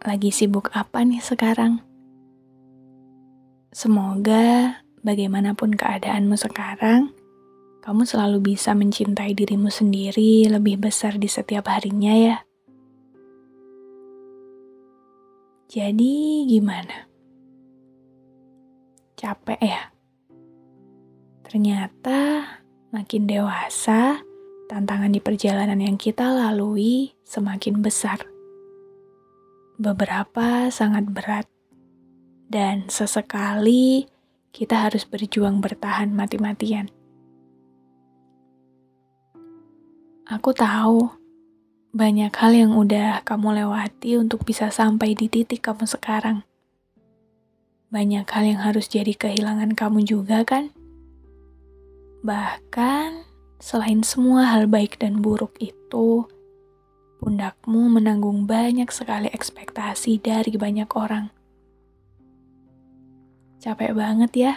Lagi sibuk apa nih sekarang? Semoga bagaimanapun keadaanmu sekarang, kamu selalu bisa mencintai dirimu sendiri lebih besar di setiap harinya ya. Jadi gimana? Capek ya? Ternyata makin dewasa, tantangan di perjalanan yang kita lalui semakin besar. Beberapa sangat berat, dan sesekali kita harus berjuang bertahan mati-matian. Aku tahu banyak hal yang udah kamu lewati untuk bisa sampai di titik kamu sekarang. Banyak hal yang harus jadi kehilangan kamu juga, kan? Bahkan Selain semua hal baik dan buruk itu, pundakmu menanggung banyak sekali ekspektasi dari banyak orang. Capek banget ya?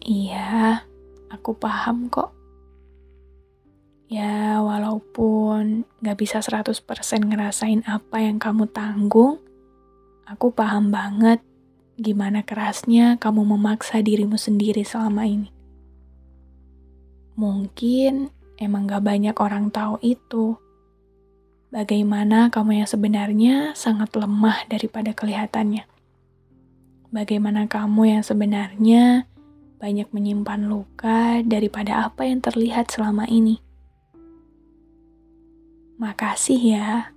Iya, aku paham kok. Ya, walaupun gak bisa 100% ngerasain apa yang kamu tanggung, aku paham banget gimana kerasnya kamu memaksa dirimu sendiri selama ini. Mungkin emang gak banyak orang tahu itu. Bagaimana kamu yang sebenarnya sangat lemah daripada kelihatannya. Bagaimana kamu yang sebenarnya banyak menyimpan luka daripada apa yang terlihat selama ini. Makasih ya.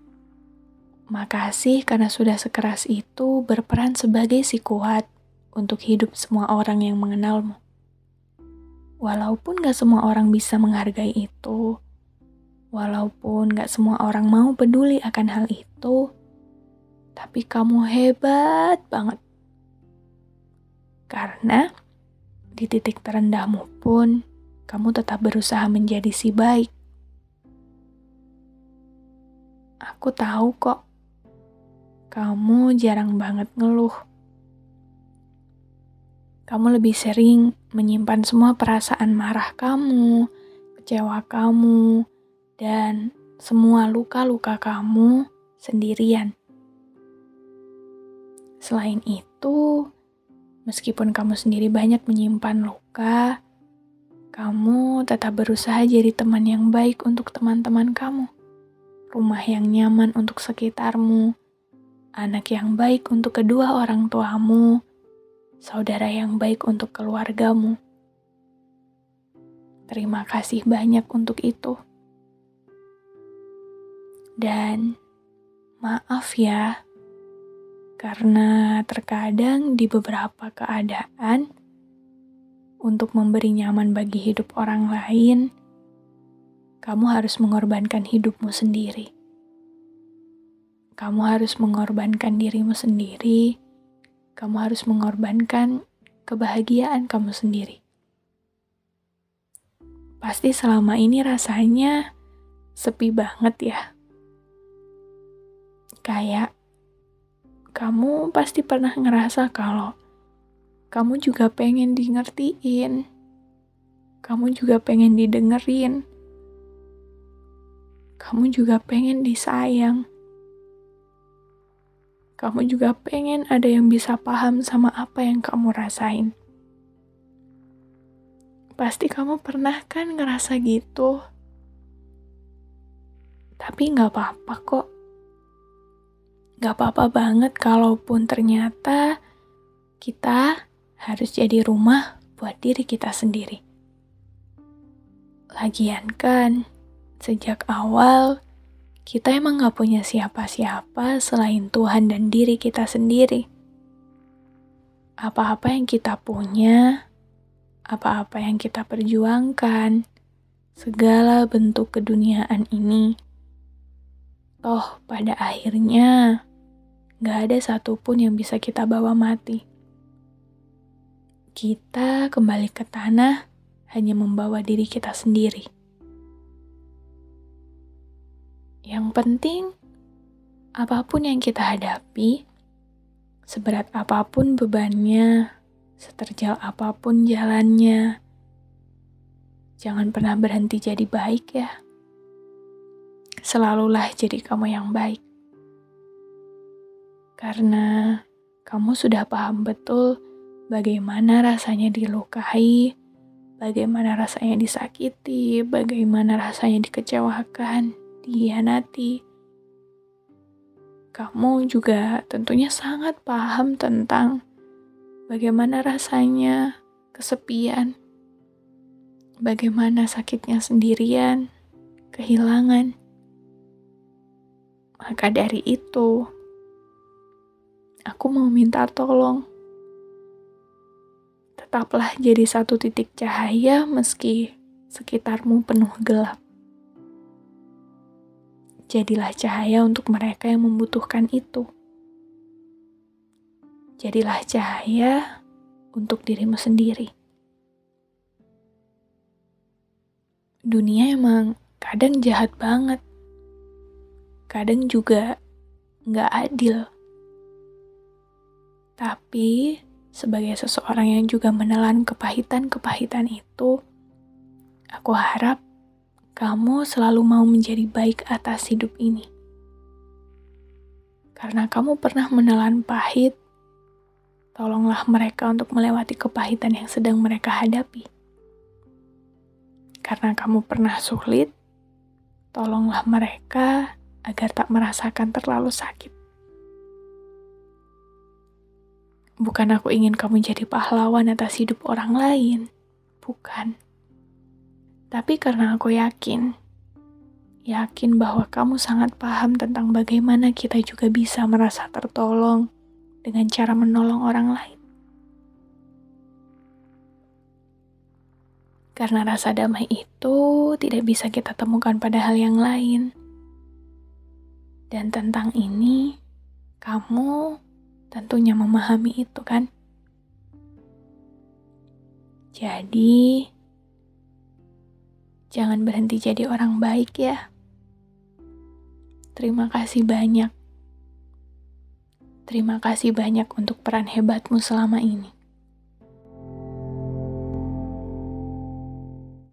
Makasih karena sudah sekeras itu berperan sebagai si kuat untuk hidup semua orang yang mengenalmu. Walaupun gak semua orang bisa menghargai itu, walaupun gak semua orang mau peduli akan hal itu, tapi kamu hebat banget. Karena di titik terendahmu pun, kamu tetap berusaha menjadi si baik. Aku tahu kok, kamu jarang banget ngeluh kamu lebih sering menyimpan semua perasaan marah kamu, kecewa kamu, dan semua luka-luka kamu sendirian. Selain itu, meskipun kamu sendiri banyak menyimpan luka, kamu tetap berusaha jadi teman yang baik untuk teman-teman kamu, rumah yang nyaman untuk sekitarmu, anak yang baik untuk kedua orang tuamu saudara yang baik untuk keluargamu. Terima kasih banyak untuk itu. Dan maaf ya, karena terkadang di beberapa keadaan, untuk memberi nyaman bagi hidup orang lain, kamu harus mengorbankan hidupmu sendiri. Kamu harus mengorbankan dirimu sendiri kamu harus mengorbankan kebahagiaan kamu sendiri. Pasti selama ini rasanya sepi banget ya. Kayak kamu pasti pernah ngerasa kalau kamu juga pengen di ngertiin. Kamu juga pengen didengerin. Kamu juga pengen disayang kamu juga pengen ada yang bisa paham sama apa yang kamu rasain. Pasti kamu pernah kan ngerasa gitu. Tapi nggak apa-apa kok. Gak apa-apa banget kalaupun ternyata kita harus jadi rumah buat diri kita sendiri. Lagian kan, sejak awal kita emang gak punya siapa-siapa selain Tuhan dan diri kita sendiri. Apa-apa yang kita punya, apa-apa yang kita perjuangkan, segala bentuk keduniaan ini, Toh, pada akhirnya, gak ada satupun yang bisa kita bawa mati. Kita kembali ke tanah hanya membawa diri kita sendiri. Yang penting, apa pun yang kita hadapi, seberat apa pun bebannya, seterjal apa pun jalannya, jangan pernah berhenti jadi baik ya. Selalulah jadi kamu yang baik. Karena kamu sudah paham betul bagaimana rasanya dilukai, bagaimana rasanya disakiti, bagaimana rasanya dikecewakan, dihianati kamu juga tentunya sangat paham tentang bagaimana rasanya kesepian, bagaimana sakitnya sendirian, kehilangan. Maka dari itu, aku mau minta tolong. Tetaplah jadi satu titik cahaya meski sekitarmu penuh gelap jadilah cahaya untuk mereka yang membutuhkan itu. Jadilah cahaya untuk dirimu sendiri. Dunia emang kadang jahat banget, kadang juga nggak adil. Tapi sebagai seseorang yang juga menelan kepahitan-kepahitan itu, aku harap kamu selalu mau menjadi baik atas hidup ini. Karena kamu pernah menelan pahit, tolonglah mereka untuk melewati kepahitan yang sedang mereka hadapi. Karena kamu pernah sulit, tolonglah mereka agar tak merasakan terlalu sakit. Bukan aku ingin kamu jadi pahlawan atas hidup orang lain, bukan tapi karena aku yakin, yakin bahwa kamu sangat paham tentang bagaimana kita juga bisa merasa tertolong dengan cara menolong orang lain. Karena rasa damai itu tidak bisa kita temukan pada hal yang lain. Dan tentang ini, kamu tentunya memahami itu kan? Jadi, Jangan berhenti jadi orang baik ya. Terima kasih banyak. Terima kasih banyak untuk peran hebatmu selama ini.